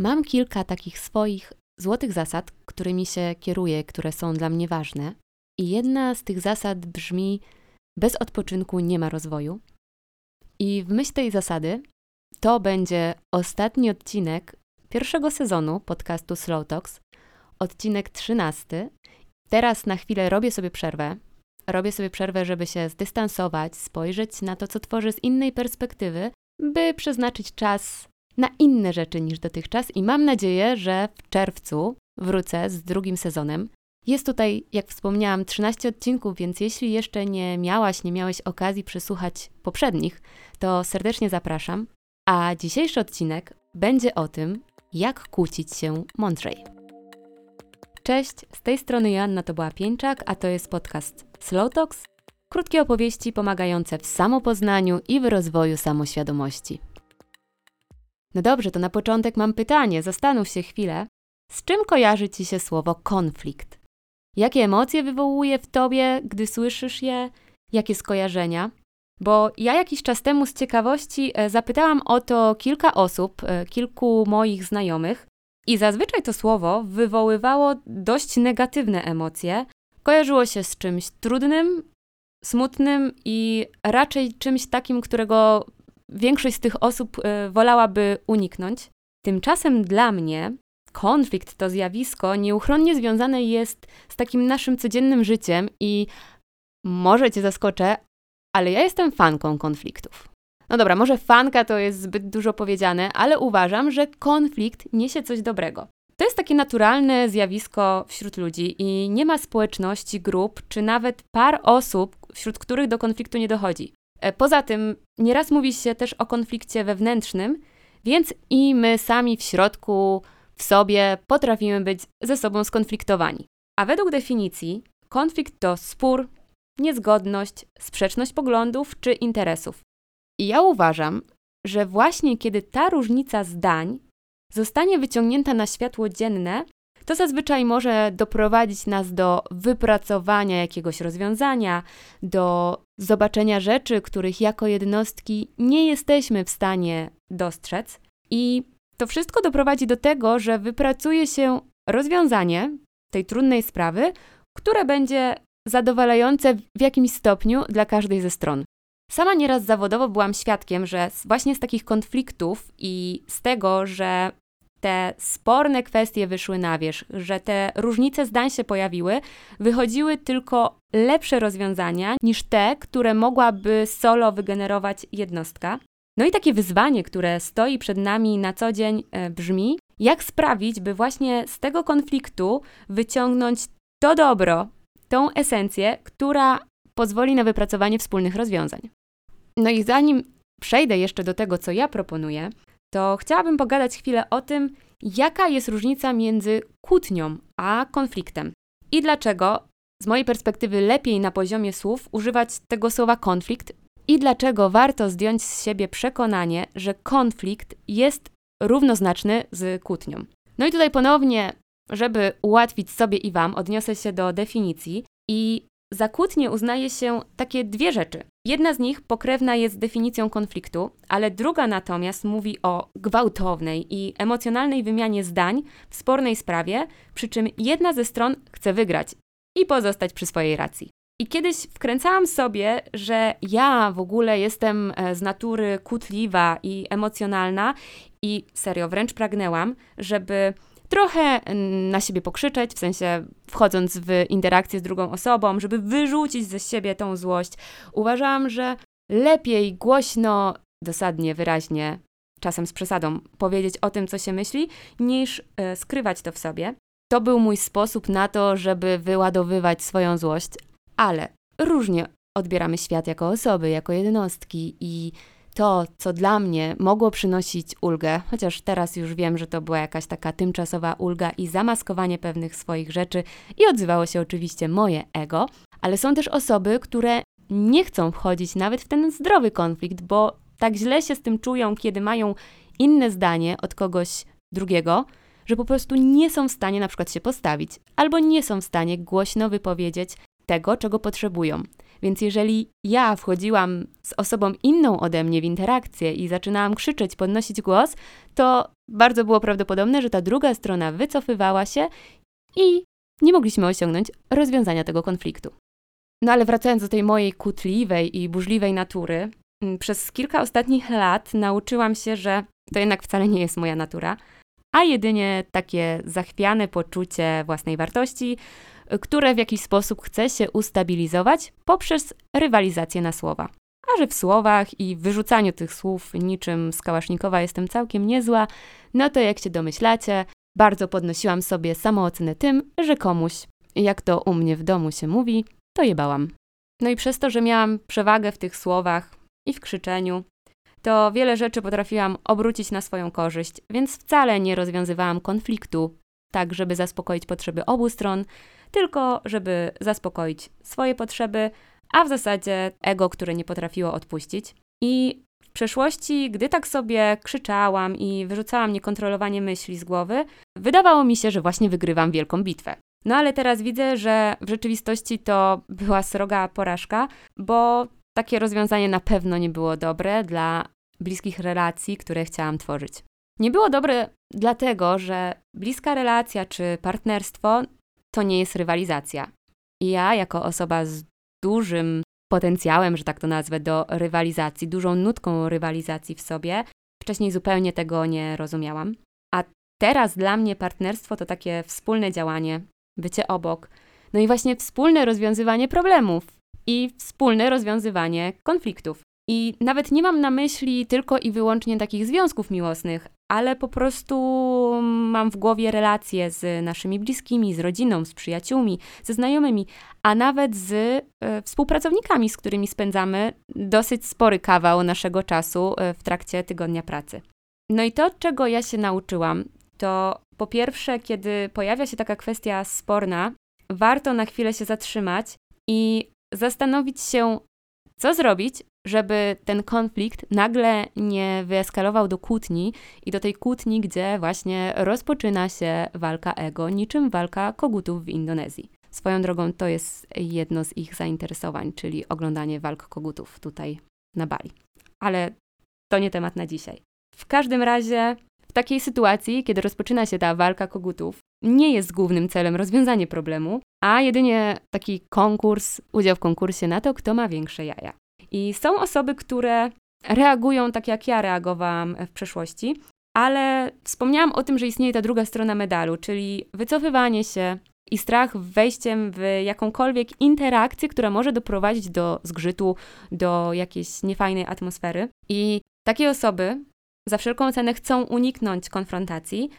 Mam kilka takich swoich złotych zasad, którymi się kieruję, które są dla mnie ważne. I jedna z tych zasad brzmi: bez odpoczynku nie ma rozwoju. I w myśl tej zasady to będzie ostatni odcinek pierwszego sezonu podcastu Slow Talks, odcinek 13. Teraz na chwilę robię sobie przerwę. Robię sobie przerwę, żeby się zdystansować, spojrzeć na to, co tworzę z innej perspektywy, by przeznaczyć czas na inne rzeczy niż dotychczas i mam nadzieję, że w czerwcu wrócę z drugim sezonem. Jest tutaj, jak wspomniałam, 13 odcinków, więc jeśli jeszcze nie miałaś, nie miałeś okazji przesłuchać poprzednich, to serdecznie zapraszam. A dzisiejszy odcinek będzie o tym, jak kłócić się mądrzej. Cześć, z tej strony Joanna Toboła Pieńczak, a to jest podcast Slow Talks, krótkie opowieści pomagające w samopoznaniu i w rozwoju samoświadomości. No dobrze, to na początek mam pytanie, zastanów się chwilę. Z czym kojarzy Ci się słowo konflikt? Jakie emocje wywołuje w Tobie, gdy słyszysz je? Jakie skojarzenia? Bo ja jakiś czas temu z ciekawości e, zapytałam o to kilka osób, e, kilku moich znajomych, i zazwyczaj to słowo wywoływało dość negatywne emocje. Kojarzyło się z czymś trudnym, smutnym i raczej czymś takim, którego większość z tych osób y, wolałaby uniknąć. Tymczasem dla mnie konflikt to zjawisko nieuchronnie związane jest z takim naszym codziennym życiem i może cię zaskoczę, ale ja jestem fanką konfliktów. No dobra, może fanka to jest zbyt dużo powiedziane, ale uważam, że konflikt niesie coś dobrego. To jest takie naturalne zjawisko wśród ludzi i nie ma społeczności, grup czy nawet par osób, wśród których do konfliktu nie dochodzi. E, poza tym, nieraz mówi się też o konflikcie wewnętrznym, więc i my sami w środku, w sobie potrafimy być ze sobą skonfliktowani. A według definicji, konflikt to spór, niezgodność, sprzeczność poglądów czy interesów. I ja uważam, że właśnie kiedy ta różnica zdań zostanie wyciągnięta na światło dzienne, to zazwyczaj może doprowadzić nas do wypracowania jakiegoś rozwiązania, do zobaczenia rzeczy, których jako jednostki nie jesteśmy w stanie dostrzec. I to wszystko doprowadzi do tego, że wypracuje się rozwiązanie tej trudnej sprawy, które będzie zadowalające w jakimś stopniu dla każdej ze stron. Sama nieraz zawodowo byłam świadkiem, że właśnie z takich konfliktów i z tego, że te sporne kwestie wyszły na wierzch, że te różnice zdań się pojawiły, wychodziły tylko lepsze rozwiązania niż te, które mogłaby solo wygenerować jednostka. No i takie wyzwanie, które stoi przed nami na co dzień e, brzmi: jak sprawić, by właśnie z tego konfliktu wyciągnąć to dobro, tą esencję, która pozwoli na wypracowanie wspólnych rozwiązań. No i zanim przejdę jeszcze do tego, co ja proponuję, to chciałabym pogadać chwilę o tym, jaka jest różnica między kłótnią a konfliktem i dlaczego z mojej perspektywy lepiej na poziomie słów używać tego słowa konflikt i dlaczego warto zdjąć z siebie przekonanie, że konflikt jest równoznaczny z kłótnią. No i tutaj ponownie, żeby ułatwić sobie i Wam, odniosę się do definicji i za kłótnię uznaje się takie dwie rzeczy. Jedna z nich pokrewna jest z definicją konfliktu, ale druga natomiast mówi o gwałtownej i emocjonalnej wymianie zdań w spornej sprawie, przy czym jedna ze stron chce wygrać i pozostać przy swojej racji. I kiedyś wkręcałam sobie, że ja w ogóle jestem e, z natury kłótliwa i emocjonalna i serio wręcz pragnęłam, żeby trochę na siebie pokrzyczeć, w sensie wchodząc w interakcję z drugą osobą, żeby wyrzucić ze siebie tą złość. Uważałam, że lepiej głośno, dosadnie, wyraźnie, czasem z przesadą, powiedzieć o tym, co się myśli, niż e, skrywać to w sobie. To był mój sposób na to, żeby wyładowywać swoją złość, ale różnie odbieramy świat jako osoby, jako jednostki i to, co dla mnie mogło przynosić ulgę, chociaż teraz już wiem, że to była jakaś taka tymczasowa ulga i zamaskowanie pewnych swoich rzeczy, i odzywało się oczywiście moje ego, ale są też osoby, które nie chcą wchodzić nawet w ten zdrowy konflikt, bo tak źle się z tym czują, kiedy mają inne zdanie od kogoś drugiego, że po prostu nie są w stanie na przykład się postawić, albo nie są w stanie głośno wypowiedzieć tego, czego potrzebują. Więc jeżeli ja wchodziłam z osobą inną ode mnie w interakcję i zaczynałam krzyczeć, podnosić głos, to bardzo było prawdopodobne, że ta druga strona wycofywała się i nie mogliśmy osiągnąć rozwiązania tego konfliktu. No ale wracając do tej mojej kutliwej i burzliwej natury, mm, przez kilka ostatnich lat nauczyłam się, że to jednak wcale nie jest moja natura, a jedynie takie zachwiane poczucie własnej wartości, które w jakiś sposób chce się ustabilizować poprzez rywalizację na słowa. A że w słowach i wyrzucaniu tych słów niczym z Kałasznikowa jestem całkiem niezła, no to jak się domyślacie, bardzo podnosiłam sobie samoocenę tym, że komuś, jak to u mnie w domu się mówi, to jebałam. No i przez to, że miałam przewagę w tych słowach i w krzyczeniu, to wiele rzeczy potrafiłam obrócić na swoją korzyść, więc wcale nie rozwiązywałam konfliktu tak, żeby zaspokoić potrzeby obu stron, tylko żeby zaspokoić swoje potrzeby, a w zasadzie ego, które nie potrafiło odpuścić. I w przeszłości, gdy tak sobie krzyczałam i wyrzucałam niekontrolowanie myśli z głowy, wydawało mi się, że właśnie wygrywam wielką bitwę. No ale teraz widzę, że w rzeczywistości to była sroga porażka, bo takie rozwiązanie na pewno nie było dobre dla bliskich relacji, które chciałam tworzyć. Nie było dobre dlatego, że bliska relacja czy partnerstwo to nie jest rywalizacja. I ja, jako osoba z dużym potencjałem, że tak to nazwę, do rywalizacji, dużą nutką rywalizacji w sobie, wcześniej zupełnie tego nie rozumiałam. A teraz dla mnie partnerstwo to takie wspólne działanie, bycie obok, no i właśnie wspólne rozwiązywanie problemów i wspólne rozwiązywanie konfliktów. I nawet nie mam na myśli tylko i wyłącznie takich związków miłosnych, ale po prostu mam w głowie relacje z naszymi bliskimi, z rodziną, z przyjaciółmi, ze znajomymi, a nawet z e, współpracownikami, z którymi spędzamy dosyć spory kawał naszego czasu e, w trakcie tygodnia pracy. No i to, czego ja się nauczyłam, to po pierwsze, kiedy pojawia się taka kwestia sporna, warto na chwilę się zatrzymać i zastanowić się, co zrobić, żeby ten konflikt nagle nie wyeskalował do kłótni i do tej kłótni, gdzie właśnie rozpoczyna się walka ego, niczym walka kogutów w Indonezji. Swoją drogą to jest jedno z ich zainteresowań, czyli oglądanie walk kogutów tutaj na Bali. Ale to nie temat na dzisiaj. W każdym razie, w takiej sytuacji, kiedy rozpoczyna się ta walka kogutów, nie jest głównym celem rozwiązanie problemu, a jedynie taki konkurs, udział w konkursie na to, kto ma większe jaja. I są osoby, które reagują tak, jak ja reagowałam w przeszłości, ale wspomniałam o tym, że istnieje ta druga strona medalu, czyli wycofywanie się i strach wejściem w jakąkolwiek interakcję, która może doprowadzić do zgrzytu, do jakiejś niefajnej atmosfery. I takie osoby za wszelką cenę chcą uniknąć konfrontacji,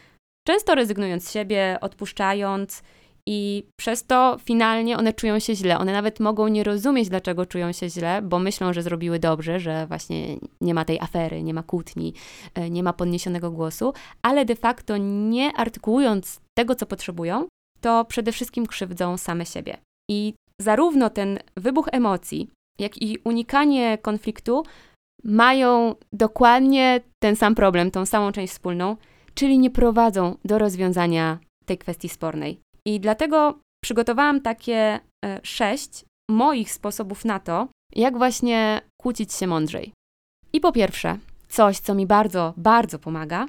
często rezygnując z siebie, odpuszczając i przez to finalnie one czują się źle. One nawet mogą nie rozumieć, dlaczego czują się źle, bo myślą, że zrobiły dobrze, że właśnie nie ma tej afery, nie ma kłótni, e, nie ma podniesionego głosu, ale de facto nie artykułując tego, co potrzebują, to przede wszystkim krzywdzą same siebie. I zarówno ten wybuch emocji, jak i unikanie konfliktu mają dokładnie ten sam problem, tą samą część wspólną, czyli nie prowadzą do rozwiązania tej kwestii spornej. I dlatego przygotowałam takie e, sześć moich sposobów na to, jak właśnie kłócić się mądrzej. I po pierwsze, coś, co mi bardzo, bardzo pomaga,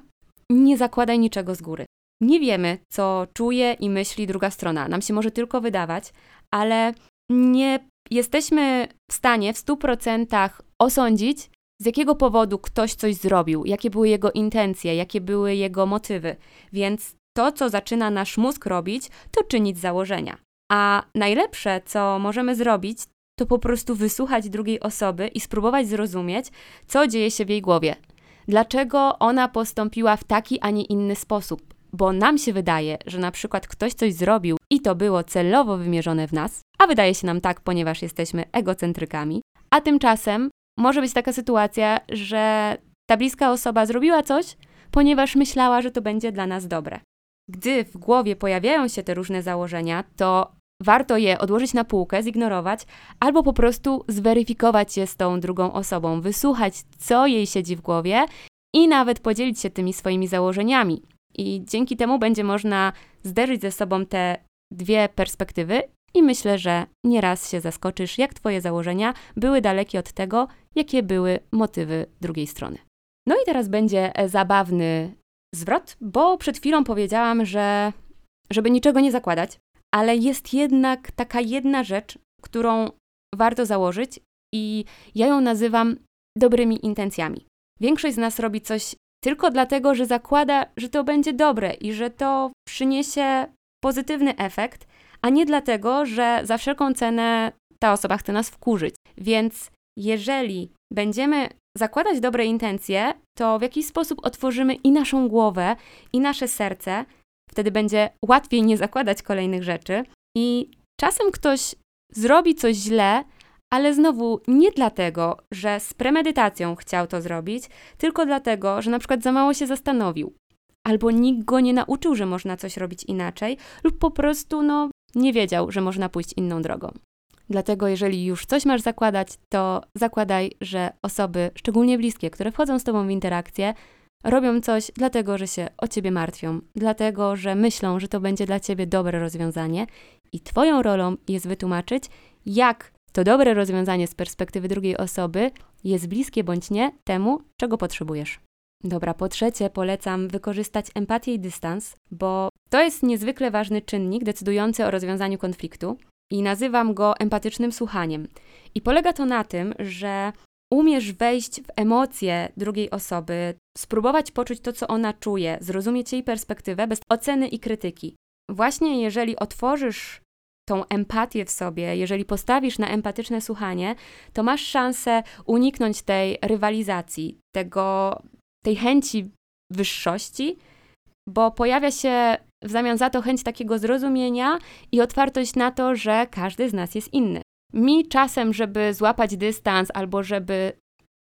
nie zakładaj niczego z góry. Nie wiemy, co czuje i myśli druga strona. Nam się może tylko wydawać, ale nie jesteśmy w stanie w 100% osądzić, z jakiego powodu ktoś coś zrobił, jakie były jego intencje, jakie były jego motywy. Więc to, co zaczyna nasz mózg robić, to czynić założenia. A najlepsze, co możemy zrobić, to po prostu wysłuchać drugiej osoby i spróbować zrozumieć, co dzieje się w jej głowie. Dlaczego ona postąpiła w taki, a nie inny sposób? Bo nam się wydaje, że na przykład ktoś coś zrobił i to było celowo wymierzone w nas, a wydaje się nam tak, ponieważ jesteśmy egocentrykami, a tymczasem może być taka sytuacja, że ta bliska osoba zrobiła coś, ponieważ myślała, że to będzie dla nas dobre. Gdy w głowie pojawiają się te różne założenia, to warto je odłożyć na półkę, zignorować, albo po prostu zweryfikować je z tą drugą osobą, wysłuchać, co jej siedzi w głowie i nawet podzielić się tymi swoimi założeniami. I dzięki temu będzie można zderzyć ze sobą te dwie perspektywy i myślę, że nieraz się zaskoczysz, jak Twoje założenia były dalekie od tego, jakie były motywy drugiej strony. No i teraz będzie zabawny zwrot, bo przed chwilą powiedziałam, że żeby niczego nie zakładać, ale jest jednak taka jedna rzecz, którą warto założyć i ja ją nazywam dobrymi intencjami. Większość z nas robi coś tylko dlatego, że zakłada, że to będzie dobre i że to przyniesie pozytywny efekt, a nie dlatego, że za wszelką cenę ta osoba chce nas wkurzyć. Więc jeżeli będziemy zakładać dobre intencje, to w jakiś sposób otworzymy i naszą głowę, i nasze serce. Wtedy będzie łatwiej nie zakładać kolejnych rzeczy. I czasem ktoś zrobi coś źle, ale znowu nie dlatego, że z premedytacją chciał to zrobić, tylko dlatego, że na przykład za mało się zastanowił, albo nikt go nie nauczył, że można coś robić inaczej, lub po prostu no, nie wiedział, że można pójść inną drogą. Dlatego, jeżeli już coś masz zakładać, to zakładaj, że osoby, szczególnie bliskie, które wchodzą z Tobą w interakcję, robią coś dlatego, że się o Ciebie martwią, dlatego, że myślą, że to będzie dla Ciebie dobre rozwiązanie i Twoją rolą jest wytłumaczyć, jak to dobre rozwiązanie z perspektywy drugiej osoby jest bliskie bądź nie temu, czego potrzebujesz. Dobra, po trzecie polecam wykorzystać empatię i dystans, bo to jest niezwykle ważny czynnik decydujący o rozwiązaniu konfliktu i nazywam go empatycznym słuchaniem. I polega to na tym, że umiesz wejść w emocje drugiej osoby, spróbować poczuć to, co ona czuje, zrozumieć jej perspektywę bez oceny i krytyki. Właśnie jeżeli otworzysz tą empatię w sobie, jeżeli postawisz na empatyczne słuchanie, to masz szansę uniknąć tej rywalizacji, tego, tej chęci wyższości, bo pojawia się w zamian za to chęć takiego zrozumienia i otwartość na to, że każdy z nas jest inny. Mi czasem, żeby złapać dystans albo żeby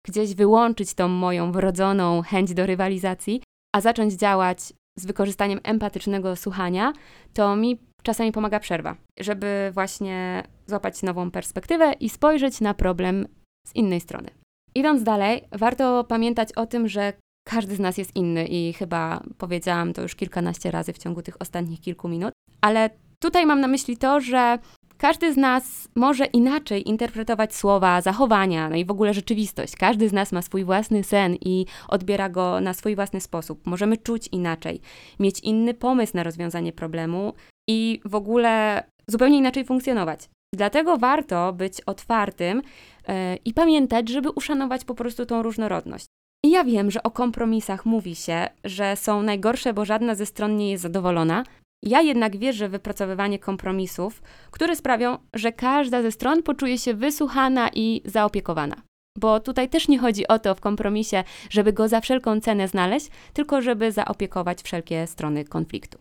gdzieś wyłączyć tą moją wrodzoną chęć do rywalizacji, a zacząć działać z wykorzystaniem empatycznego słuchania, to mi czasami pomaga przerwa, żeby właśnie złapać nową perspektywę i spojrzeć na problem z innej strony. Idąc dalej, warto pamiętać o tym, że każdy z nas jest inny i chyba powiedziałam to już kilkanaście razy w ciągu tych ostatnich kilku minut, ale tutaj mam na myśli to, że każdy z nas może inaczej interpretować słowa, zachowania, no i w ogóle rzeczywistość. Każdy z nas ma swój własny sen i odbiera go na swój własny sposób. Możemy czuć inaczej, mieć inny pomysł na rozwiązanie problemu i w ogóle zupełnie inaczej funkcjonować. Dlatego warto być otwartym yy, i pamiętać, żeby uszanować po prostu tą różnorodność. I ja wiem, że o kompromisach mówi się, że są najgorsze, bo żadna ze stron nie jest zadowolona. Ja jednak wierzę w wypracowywanie kompromisów, które sprawią, że każda ze stron poczuje się wysłuchana i zaopiekowana. Bo tutaj też nie chodzi o to w kompromisie, żeby go za wszelką cenę znaleźć, tylko żeby zaopiekować wszelkie strony konfliktu.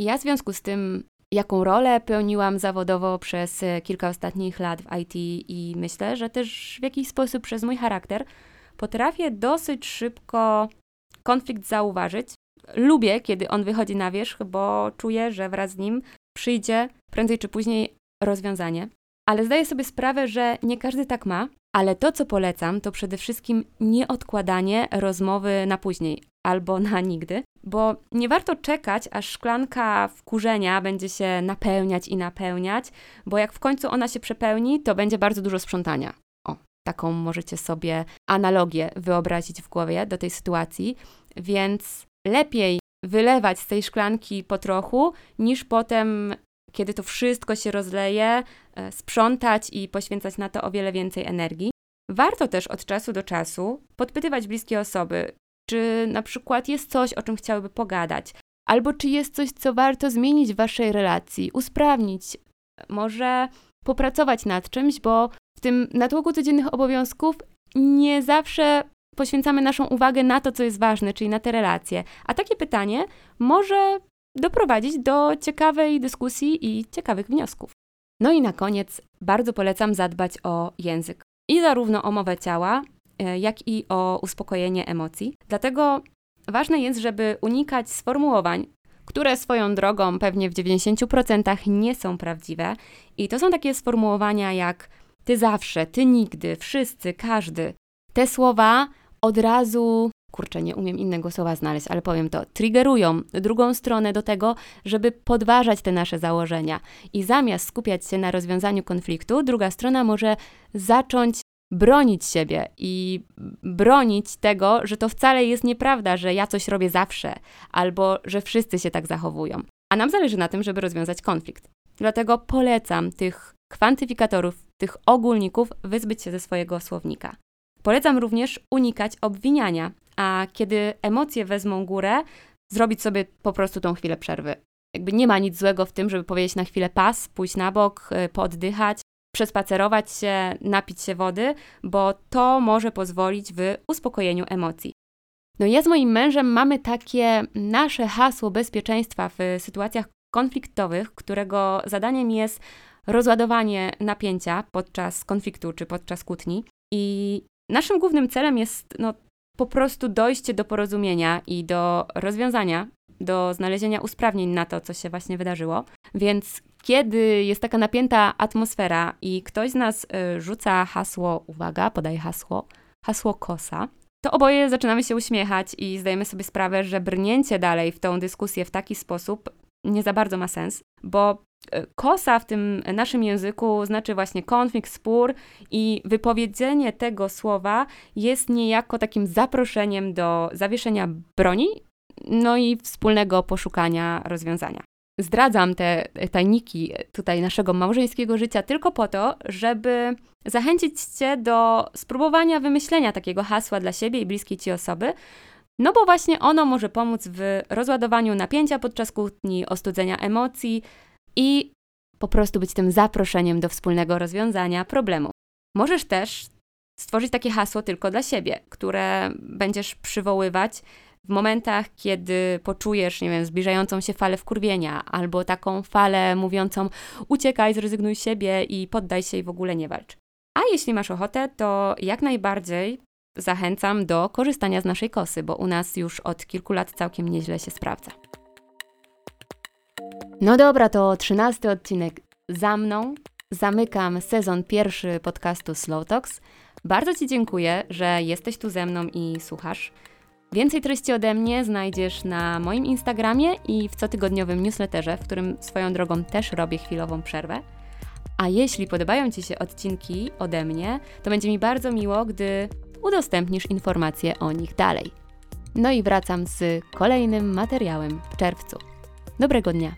Ja w związku z tym, jaką rolę pełniłam zawodowo przez kilka ostatnich lat w IT i myślę, że też w jakiś sposób przez mój charakter, potrafię dosyć szybko konflikt zauważyć. Lubię, kiedy on wychodzi na wierzch, bo czuję, że wraz z nim przyjdzie prędzej czy później rozwiązanie. Ale zdaję sobie sprawę, że nie każdy tak ma, ale to, co polecam, to przede wszystkim nieodkładanie rozmowy na później albo na nigdy, bo nie warto czekać, aż szklanka wkurzenia będzie się napełniać i napełniać, bo jak w końcu ona się przepełni, to będzie bardzo dużo sprzątania. Taką możecie sobie analogię wyobrazić w głowie do tej sytuacji, więc lepiej wylewać z tej szklanki po trochu, niż potem, kiedy to wszystko się rozleje, e, sprzątać i poświęcać na to o wiele więcej energii. Warto też od czasu do czasu podpytywać bliskie osoby, czy na przykład jest coś, o czym chciałyby pogadać, albo czy jest coś, co warto zmienić w waszej relacji, usprawnić, może popracować nad czymś, bo tym natłoku codziennych obowiązków nie zawsze poświęcamy naszą uwagę na to, co jest ważne, czyli na te relacje. A takie pytanie może doprowadzić do ciekawej dyskusji i ciekawych wniosków. No i na koniec bardzo polecam zadbać o język. I zarówno o mowę ciała, e, jak i o uspokojenie emocji. Dlatego ważne jest, żeby unikać sformułowań, które swoją drogą pewnie w 90% nie są prawdziwe. I to są takie sformułowania jak ty zawsze, ty nigdy, wszyscy, każdy. Te słowa od razu kurczę, nie umiem innego słowa znaleźć, ale powiem to, triggerują drugą stronę do tego, żeby podważać te nasze założenia. I zamiast skupiać się na rozwiązaniu konfliktu, druga strona może zacząć bronić siebie i bronić tego, że to wcale jest nieprawda, że ja coś robię zawsze, albo że wszyscy się tak zachowują. A nam zależy na tym, żeby rozwiązać konflikt. Dlatego polecam tych kwantyfikatorów, tych ogólników wyzbyć się ze swojego słownika. Polecam również unikać obwiniania, a kiedy emocje wezmą górę, zrobić sobie po prostu tą chwilę przerwy. Jakby nie ma nic złego w tym, żeby powiedzieć na chwilę pas, pójść na bok, y, poddychać, przespacerować się, napić się wody, bo to może pozwolić w uspokojeniu emocji. No ja z moim mężem mamy takie nasze hasło bezpieczeństwa w sytuacjach konfliktowych, którego zadaniem jest rozładowanie napięcia podczas konfliktu czy podczas kłótni. I naszym głównym celem jest no, po prostu dojście do porozumienia i do rozwiązania, do znalezienia usprawnień na to, co się właśnie wydarzyło. Więc kiedy jest taka napięta atmosfera i ktoś z nas y, rzuca hasło, uwaga, podaje hasło, hasło kosa, to oboje zaczynamy się uśmiechać i zdajemy sobie sprawę, że brnięcie dalej w tą dyskusję w taki sposób nie za bardzo ma sens, bo kosa w tym naszym języku znaczy właśnie konflikt, spór i wypowiedzenie tego słowa jest niejako takim zaproszeniem do zawieszenia broni, no i wspólnego poszukania rozwiązania. Zdradzam te tajniki tutaj naszego małżeńskiego życia tylko po to, żeby zachęcić Cię do spróbowania wymyślenia takiego hasła dla siebie i bliskiej Ci osoby, no bo właśnie ono może pomóc w rozładowaniu napięcia podczas kłótni, ostudzenia emocji i po prostu być tym zaproszeniem do wspólnego rozwiązania problemu. Możesz też stworzyć takie hasło tylko dla siebie, które będziesz przywoływać w momentach, kiedy poczujesz, nie wiem, zbliżającą się falę wkurwienia, albo taką falę mówiącą uciekaj, zrezygnuj z siebie i poddaj się i w ogóle nie walcz. A jeśli masz ochotę, to jak najbardziej zachęcam do korzystania z naszej kosy, bo u nas już od kilku lat całkiem nieźle się sprawdza. No dobra, to trzynasty odcinek za mną. Zamykam sezon pierwszy podcastu Slow Talks. Bardzo Ci dziękuję, że jesteś tu ze mną i słuchasz. Więcej treści ode mnie znajdziesz na moim Instagramie i w cotygodniowym newsletterze, w którym swoją drogą też robię chwilową przerwę. A jeśli podobają Ci się odcinki ode mnie, to będzie mi bardzo miło, gdy udostępnisz informacje o nich dalej. No i wracam z kolejnym materiałem w czerwcu. Dobrego dnia!